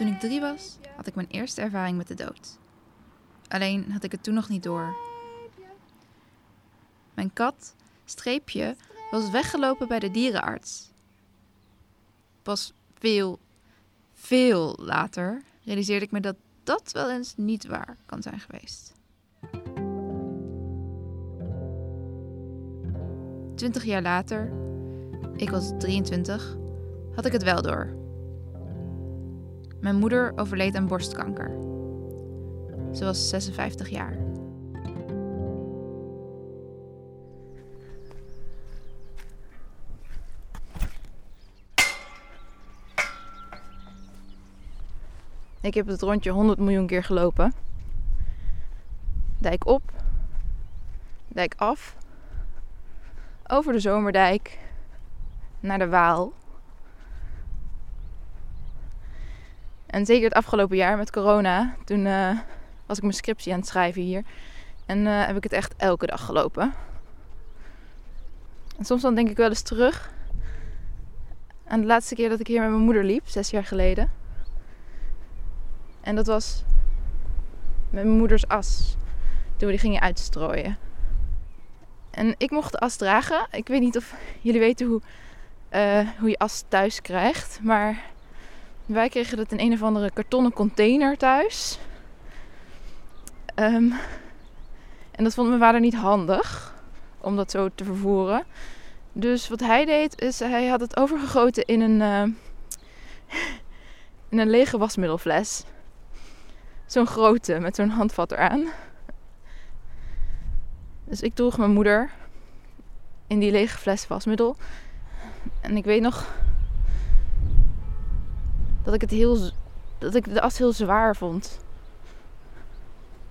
Toen ik drie was, had ik mijn eerste ervaring met de dood. Alleen had ik het toen nog niet door. Mijn kat, Streepje, was weggelopen bij de dierenarts. Pas veel, veel later realiseerde ik me dat dat wel eens niet waar kan zijn geweest. Twintig jaar later, ik was 23, had ik het wel door. Mijn moeder overleed aan borstkanker. Ze was 56 jaar. Ik heb het rondje 100 miljoen keer gelopen. Dijk op, dijk af, over de Zomerdijk naar de Waal. En zeker het afgelopen jaar met corona, toen uh, was ik mijn scriptie aan het schrijven hier. En uh, heb ik het echt elke dag gelopen. En soms dan denk ik wel eens terug aan de laatste keer dat ik hier met mijn moeder liep, zes jaar geleden. En dat was met mijn moeders as. Toen we die gingen uitstrooien. En ik mocht de as dragen. Ik weet niet of jullie weten hoe, uh, hoe je as thuis krijgt. Maar wij kregen dat in een of andere kartonnen container thuis. Um, en dat vond mijn vader niet handig om dat zo te vervoeren. Dus wat hij deed, is hij had het overgegoten in een, uh, in een lege wasmiddelfles. Zo'n grote met zo'n handvat eraan. Dus ik droeg mijn moeder in die lege fles wasmiddel. En ik weet nog dat ik het heel dat ik de as heel zwaar vond.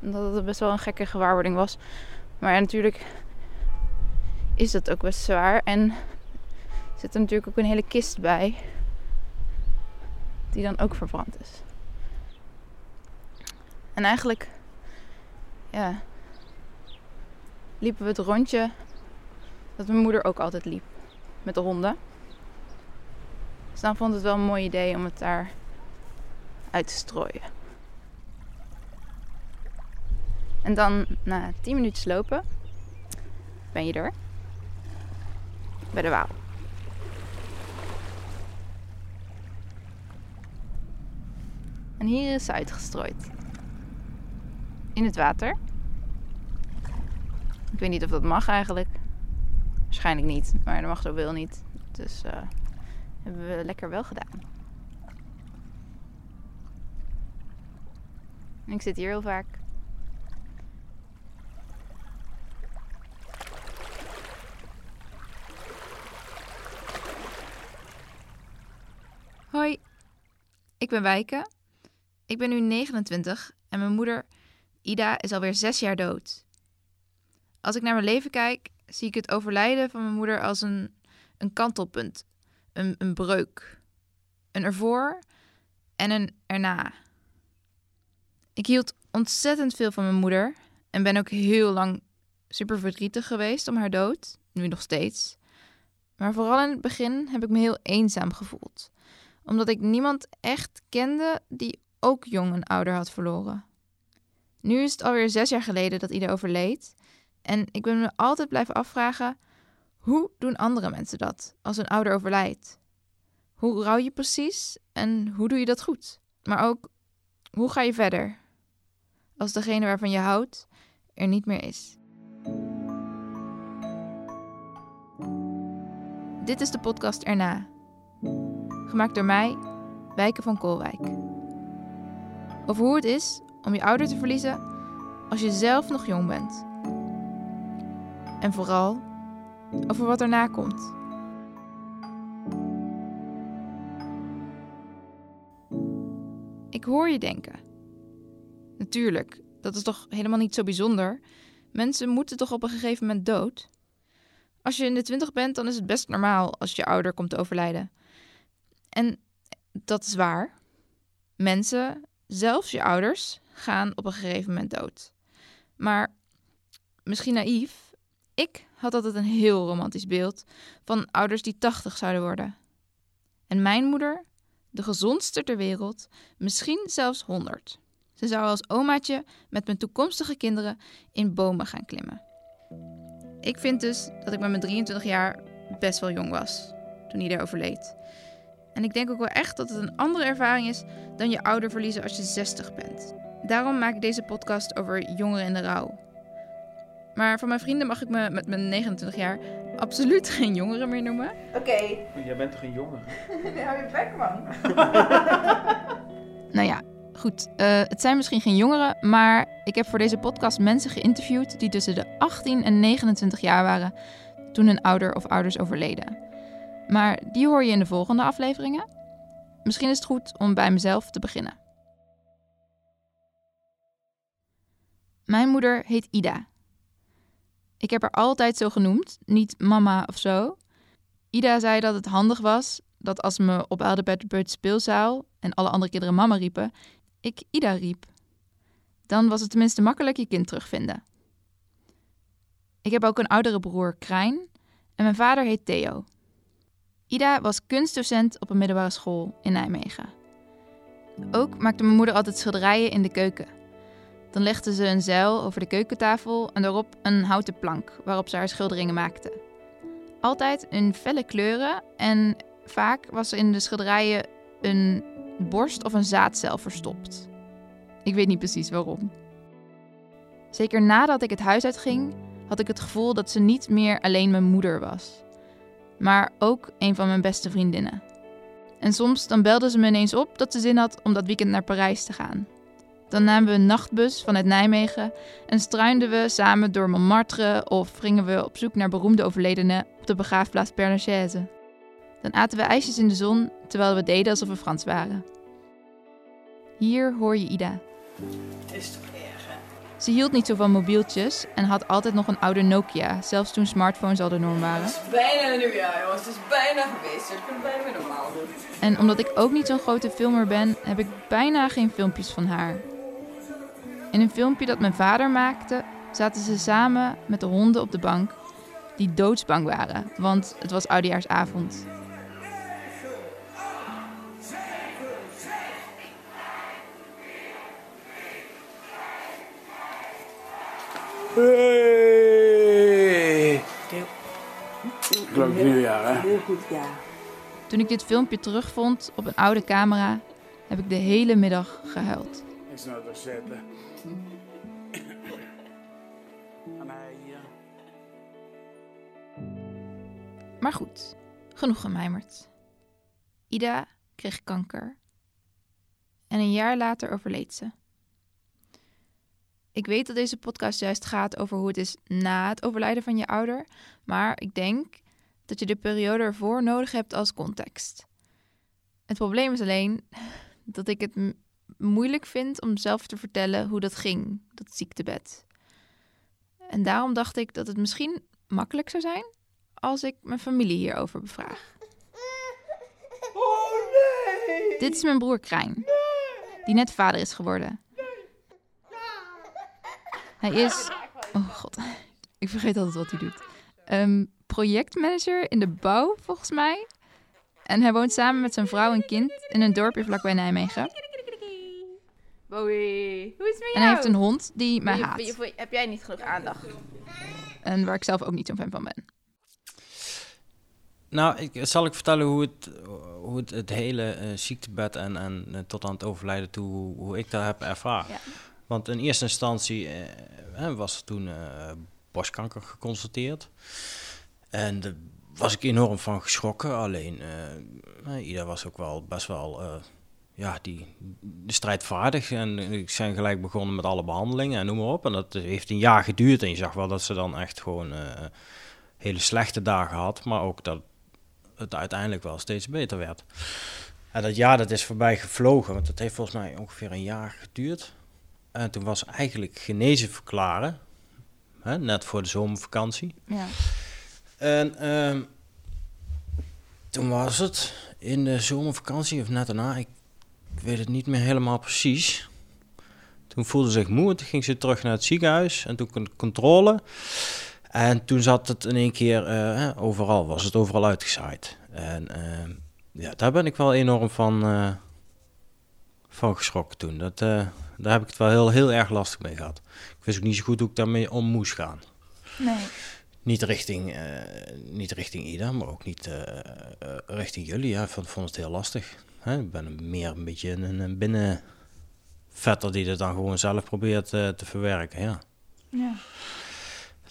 Dat het best wel een gekke gewaarwording was. Maar ja, natuurlijk is dat ook best zwaar. En zit er natuurlijk ook een hele kist bij. Die dan ook verbrand is. En eigenlijk, ja, liepen we het rondje dat mijn moeder ook altijd liep met de honden. Dus dan vond het wel een mooi idee om het daar uit te strooien. En dan na 10 minuten lopen ben je er bij de Waal. En hier is ze uitgestrooid. In het water. Ik weet niet of dat mag eigenlijk. Waarschijnlijk niet, maar dat mag zoveel niet. Dus uh, hebben we lekker wel gedaan. ik zit hier heel vaak. Hoi, ik ben Wijke. Ik ben nu 29 en mijn moeder Ida is alweer zes jaar dood. Als ik naar mijn leven kijk, zie ik het overlijden van mijn moeder als een, een kantelpunt, een, een breuk. Een ervoor en een erna. Ik hield ontzettend veel van mijn moeder en ben ook heel lang super verdrietig geweest om haar dood, nu nog steeds. Maar vooral in het begin heb ik me heel eenzaam gevoeld, omdat ik niemand echt kende die ook jong een ouder had verloren. Nu is het alweer zes jaar geleden dat Ida overleed. En ik ben me altijd blijven afvragen: hoe doen andere mensen dat als een ouder overlijdt? Hoe rouw je precies en hoe doe je dat goed? Maar ook, hoe ga je verder als degene waarvan je houdt er niet meer is? Dit is de podcast Erna. Gemaakt door mij, Wijken van Koolwijk. Over hoe het is om je ouder te verliezen als je zelf nog jong bent. En vooral over wat erna komt. Ik hoor je denken. Natuurlijk, dat is toch helemaal niet zo bijzonder. Mensen moeten toch op een gegeven moment dood? Als je in de twintig bent, dan is het best normaal als je ouder komt overlijden. En dat is waar. Mensen, zelfs je ouders, gaan op een gegeven moment dood. Maar misschien naïef, ik had altijd een heel romantisch beeld van ouders die 80 zouden worden. En mijn moeder, De gezondste ter wereld, misschien zelfs 100. Ze zou als omaatje met mijn toekomstige kinderen in bomen gaan klimmen. Ik vind dus dat ik met mijn 23 jaar best wel jong was toen hij overleed. En ik denk ook wel echt dat het een andere ervaring is dan je ouder verliezen als je 60 bent. Daarom maak ik deze podcast over jongeren in de rouw. Maar van mijn vrienden mag ik me met mijn 29 jaar absoluut geen jongere meer noemen. Oké. Jij bent toch een jongere? Hou je bek, man. Nou ja, goed. eh, het zijn misschien geen jongeren, maar ik heb voor deze podcast mensen geïnterviewd die tussen de 18 en 29 jaar waren toen hun ouder of ouders overleden. Maar die hoor je in de volgende afleveringen. Misschien is het goed om bij mezelf te beginnen. Mijn moeder heet Ida. Ik heb haar altijd zo genoemd, niet mama of zo. Ida zei dat het handig was dat als me bij de speelzaal en alle andere kinderen mama riepen, ik Ida riep. Dan was het tenminste makkelijk je kind terugvinden. Ik heb ook een oudere broer, Krijn, en mijn vader heet Theo. Ida was kunstdocent op een middelbare school in Nijmegen. Ook maakte mijn moeder altijd schilderijen in de keuken. Dan legde ze een zeil over de keukentafel en daarop een houten plank waarop ze haar schilderingen maakte. Altijd in felle kleuren en vaak was in de schilderijen een borst of een zaadcel verstopt. Ik weet niet precies waarom. Zeker nadat ik het huis uitging, had ik het gevoel dat ze niet meer alleen mijn moeder was, maar ook een van mijn beste vriendinnen. En soms dan belde ze me ineens op dat ze zin had om dat weekend naar Parijs te gaan. Dan namen we een nachtbus vanuit Nijmegen en struinden we samen door Montmartre of gingen we op zoek naar beroemde overledenen op de begraafplaats Père Lachaise. Dan aten we ijsjes in de zon terwijl we deden alsof we Frans waren. Hier hoor je Ida. Is toch erg, hè? Ze hield niet zo van mobieltjes en had altijd nog een oude Nokia, zelfs toen smartphones al de norm waren. Het is bijna een nieuwjaar, jongens. Het is bijna geweest. We kunnen bijna weer normaal doen. En omdat ik ook niet zo'n grote filmer ben, heb ik bijna geen filmpjes van haar. In een filmpje dat mijn vader maakte, zaten ze samen met de honden op de bank, die doodsbang waren, want het was oudejaarsavond. Hey! Gelukkig nieuwjaar, hè? Heel goed, ja. Toen ik dit filmpje terugvond op een oude camera, heb ik de hele middag gehuild. Ik snap toch zitten. Maar goed, genoeg gemijmerd. Ida kreeg kanker. En een jaar later overleed ze. Ik weet dat deze podcast juist gaat over hoe het is na het overlijden van je ouder, maar ik denk dat je de periode ervoor nodig hebt als context. Het probleem is alleen dat ik het moeilijk vind om zelf te vertellen hoe dat ging, dat ziektebed. En daarom dacht ik dat het misschien makkelijk zou zijn als ik mijn familie hierover bevraag. Oh nee! Dit is mijn broer Krijn, die net vader is geworden. Hij is. Oh god, ik vergeet altijd wat hij doet. Ehm, projectmanager in de bouw, volgens mij. En hij woont samen met zijn vrouw en kind in een dorpje vlakbij Nijmegen. Bowie, hoe is het met En hij heeft een hond die mij haat. heb jij niet genoeg aandacht? En waar ik zelf ook niet zo'n fan van ben. Nou, ik, zal ik vertellen hoe het, hoe het, het hele eh, ziektebed en, en eh, tot aan het overlijden toe, hoe, hoe ik dat heb ervaren. Ja. Want in eerste instantie eh, was er toen eh, borstkanker geconstateerd. En daar was ik enorm van geschrokken. Alleen, Ida was ook wel best wel eh, ja, die, strijdvaardig. En ik zijn gelijk begonnen met alle behandelingen en noem maar op. En dat heeft een jaar geduurd. En je zag wel dat ze dan echt gewoon eh, hele slechte dagen had. Maar ook dat het uiteindelijk wel steeds beter werd. En dat jaar dat is voorbij gevlogen. Want dat heeft volgens mij ongeveer een jaar geduurd. En toen was eigenlijk genezen verklaren. Hè, net voor de zomervakantie. Ja. En ehm, toen was het in de zomervakantie of net daarna, ik weet het niet meer helemaal precies. Toen voelde ze zich moe, toen ging ze terug naar het ziekenhuis en toen kon controle. En toen zat het in één keer, eh, overal was het overal uitgezaaid. En ehm, ja, daar ben ik wel enorm van, eh, van geschrokken toen. Dat, eh, daar heb ik het wel heel, heel erg lastig mee gehad. Ik wist ook niet zo goed hoe ik daarmee om moest gaan. Nee. Niet richting, eh, niet richting Ida, maar ook niet eh, eh, richting jullie. Ja, ik vond, vond het heel lastig. Hè? Ik ben een- meer een beetje een, een binnenvetter die het dan gewoon zelf probeert eh, te verwerken. Ja. Ja.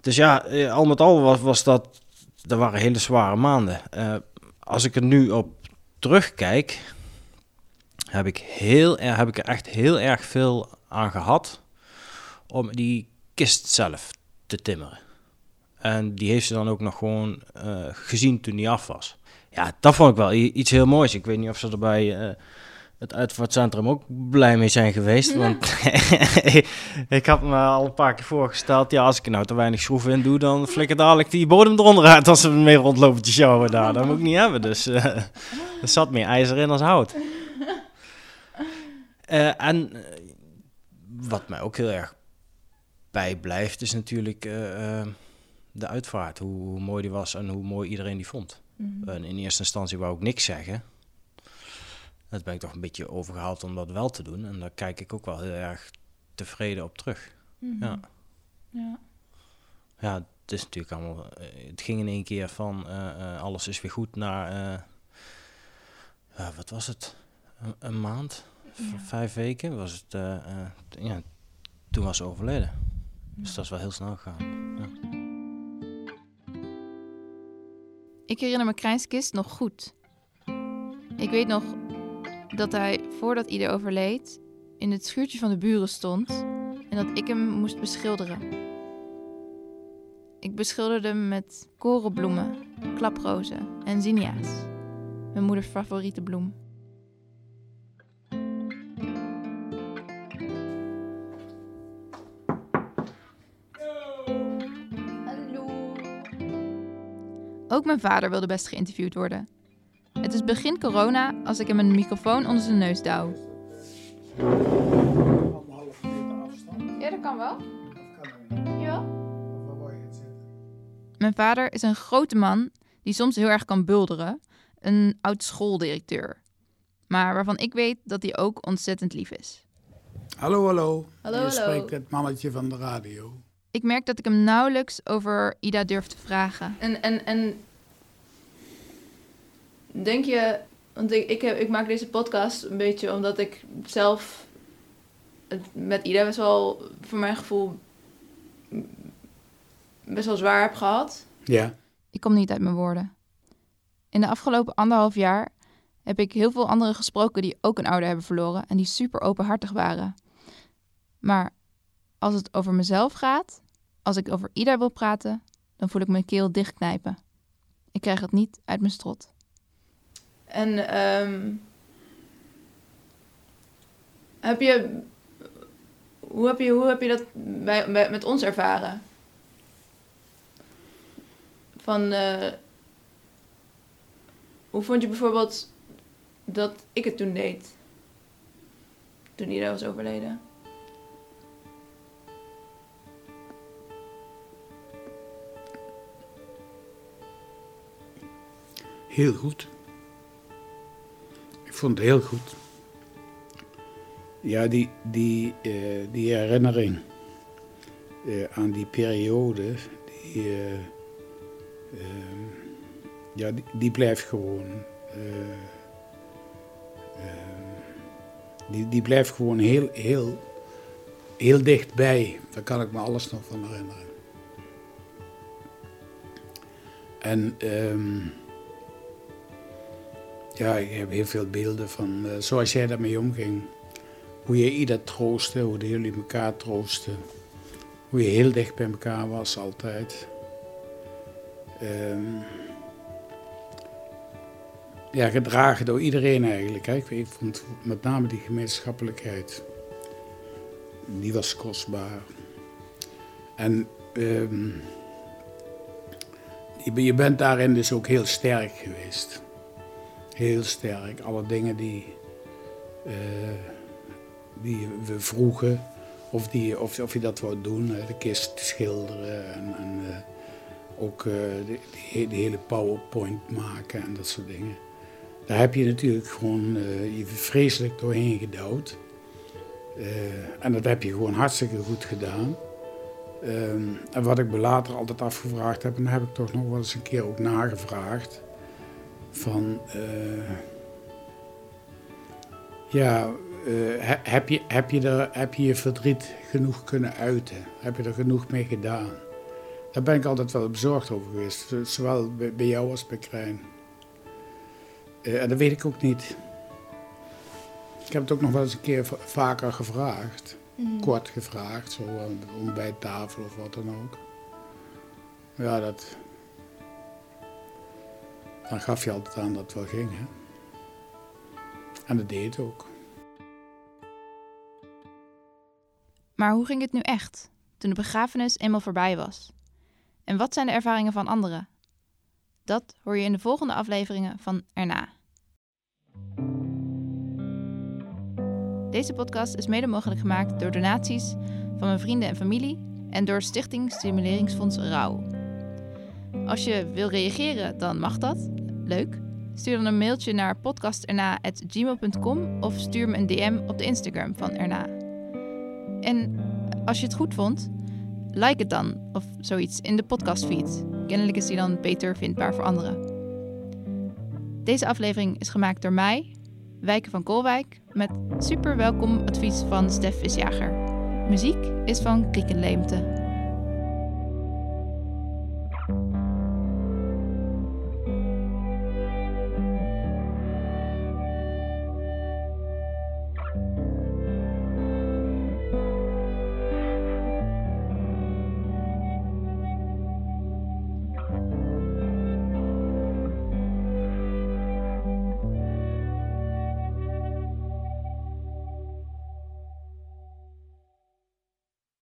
Dus ja, eh, al met al was, was dat, dat waren hele zware maanden. Eh, als ik er nu op terugkijk, heb ik, heel, heb ik er echt heel erg veel aan gehad om die kist zelf te timmeren. En die heeft ze dan ook nog gewoon eh, gezien toen die af was. Ja, dat vond ik wel iets heel moois. Ik weet niet of ze er bij eh, het uitvaartcentrum ook blij mee zijn geweest. Want ik had me al een paar keer voorgesteld, ja, als ik er nou te weinig schroeven in doe, dan flikker dadelijk die bodem eronder uit als ze mee rondlopen te sjouwen daar. Dat moet ik niet hebben. Dus eh, er zat meer ijzer in als hout. En wat mij ook heel erg bijblijft, is natuurlijk de uitvaart. Hoe, hoe mooi die was en hoe mooi iedereen die vond. Mhm. En in eerste instantie wou ik niks zeggen. Dat ben ik toch een beetje overgehaald om dat wel te doen. En daar kijk ik ook wel heel erg tevreden op terug. Mhm. Ja. Ja. Ja, het is natuurlijk allemaal. eh, Het ging in één keer van eh, eh, alles is weer goed naar. wat was het? Een, een maand? Ja. Vijf weken was het. ja, toen was ze overleden. Dus dat is wel heel snel gegaan. Ja. Ik herinner me Krijns kist nog goed. Ik weet nog dat hij, voordat Ieder overleed, in het schuurtje van de buren stond en dat ik hem moest beschilderen. Ik beschilderde hem met korenbloemen, klaprozen en zinnia's. Mijn moeders favoriete bloem. Ook mijn vader wilde best geïnterviewd worden. Het is begin corona als ik hem een microfoon onder zijn neus douw. Meter afstand. Ja, dat kan wel. Of kan dat niet? Ja. Of waar word je het zitten? Mijn vader is een grote man die soms heel erg kan bulderen. Een oud schooldirecteur. Maar waarvan ik weet dat hij ook ontzettend lief is. Hallo, hallo. Hallo, Je spreekt het mannetje van de radio. Ik merk dat ik hem nauwelijks over Ida durf te vragen. En, en, en denk je, want ik, ik, heb, ik maak deze podcast een beetje omdat ik zelf het met Ida best wel, voor mijn gevoel, best wel zwaar heb gehad. Ja. Ik kom niet uit mijn woorden. In de afgelopen anderhalf jaar heb ik heel veel anderen gesproken die ook een ouder hebben verloren en die super openhartig waren. Maar als het over mezelf gaat, als ik over Ida wil praten, dan voel ik mijn keel dichtknijpen. Ik krijg het niet uit mijn strot. En ehm, heb je, hoe heb je, hoe heb je dat bij, bij- met ons ervaren? Van, eh, hoe vond je bijvoorbeeld dat ik het toen deed? Toen Ida was overleden. Heel goed. Vond het heel goed. Ja, die, die, eh, die herinnering eh, aan die periode, die, eh, ehm, ja, die, die blijft gewoon. eh, ehm, die, die blijft gewoon heel, heel, heel dichtbij. Daar kan ik me alles nog van herinneren. En ehm, ja, ik heb heel veel beelden van eh, zoals jij daarmee omging. Hoe je ieder troostte, hoe jullie elkaar troosten. Hoe je heel dicht bij elkaar was altijd. Ehm, ja, gedragen door iedereen eigenlijk. Hè. Ik vond met name die gemeenschappelijkheid. Die was kostbaar. En ehm, je bent daarin dus ook heel sterk geweest. Heel sterk. Alle dingen die, eh, die we vroegen, of, die, of, of je dat wou doen, de kist schilderen en, en eh, ook eh, die hele PowerPoint maken en dat soort dingen. daar heb je natuurlijk gewoon je vreselijk doorheen gedouwd. En dat heb je gewoon hartstikke goed gedaan. Um, en wat ik me later altijd afgevraagd heb, en heb ik toch nog wel eens een keer ook nagevraagd. Van, uh, ja, heb, je, heb, je er, heb je je verdriet genoeg kunnen uiten? Heb je er genoeg mee gedaan? Daar ben ik altijd wel bezorgd over geweest, zowel bij jou als bij Krijn. Uh, en dat weet ik ook niet. Ik heb het ook nog wel eens een keer vaker gevraagd. Mm. Kort gevraagd, zo aan de ontbijttafel of wat dan ook. Ja, dat... Dan gaf je altijd aan dat het wel ging, hè. En dat deed het ook. Maar hoe ging het nu echt, toen de begrafenis eenmaal voorbij was? En wat zijn de ervaringen van anderen? Dat hoor je in de volgende afleveringen van Erna. Deze podcast is mede mogelijk gemaakt door donaties van mijn vrienden en familie en door Stichting Stimuleringsfonds Rauw. Als je wil reageren, dan mag dat. Leuk. Stuur dan een mailtje naar podcasterna.gmail.com of stuur me een DM op de Instagram van Erna. En als je het goed vond, like het dan of zoiets in de podcastfeed. Kennelijk is die dan beter vindbaar voor anderen. Deze aflevering is gemaakt door mij, Wijken van Kolwijk, met super welkom advies van Stef Visjager. Muziek is van Kriekenleemte.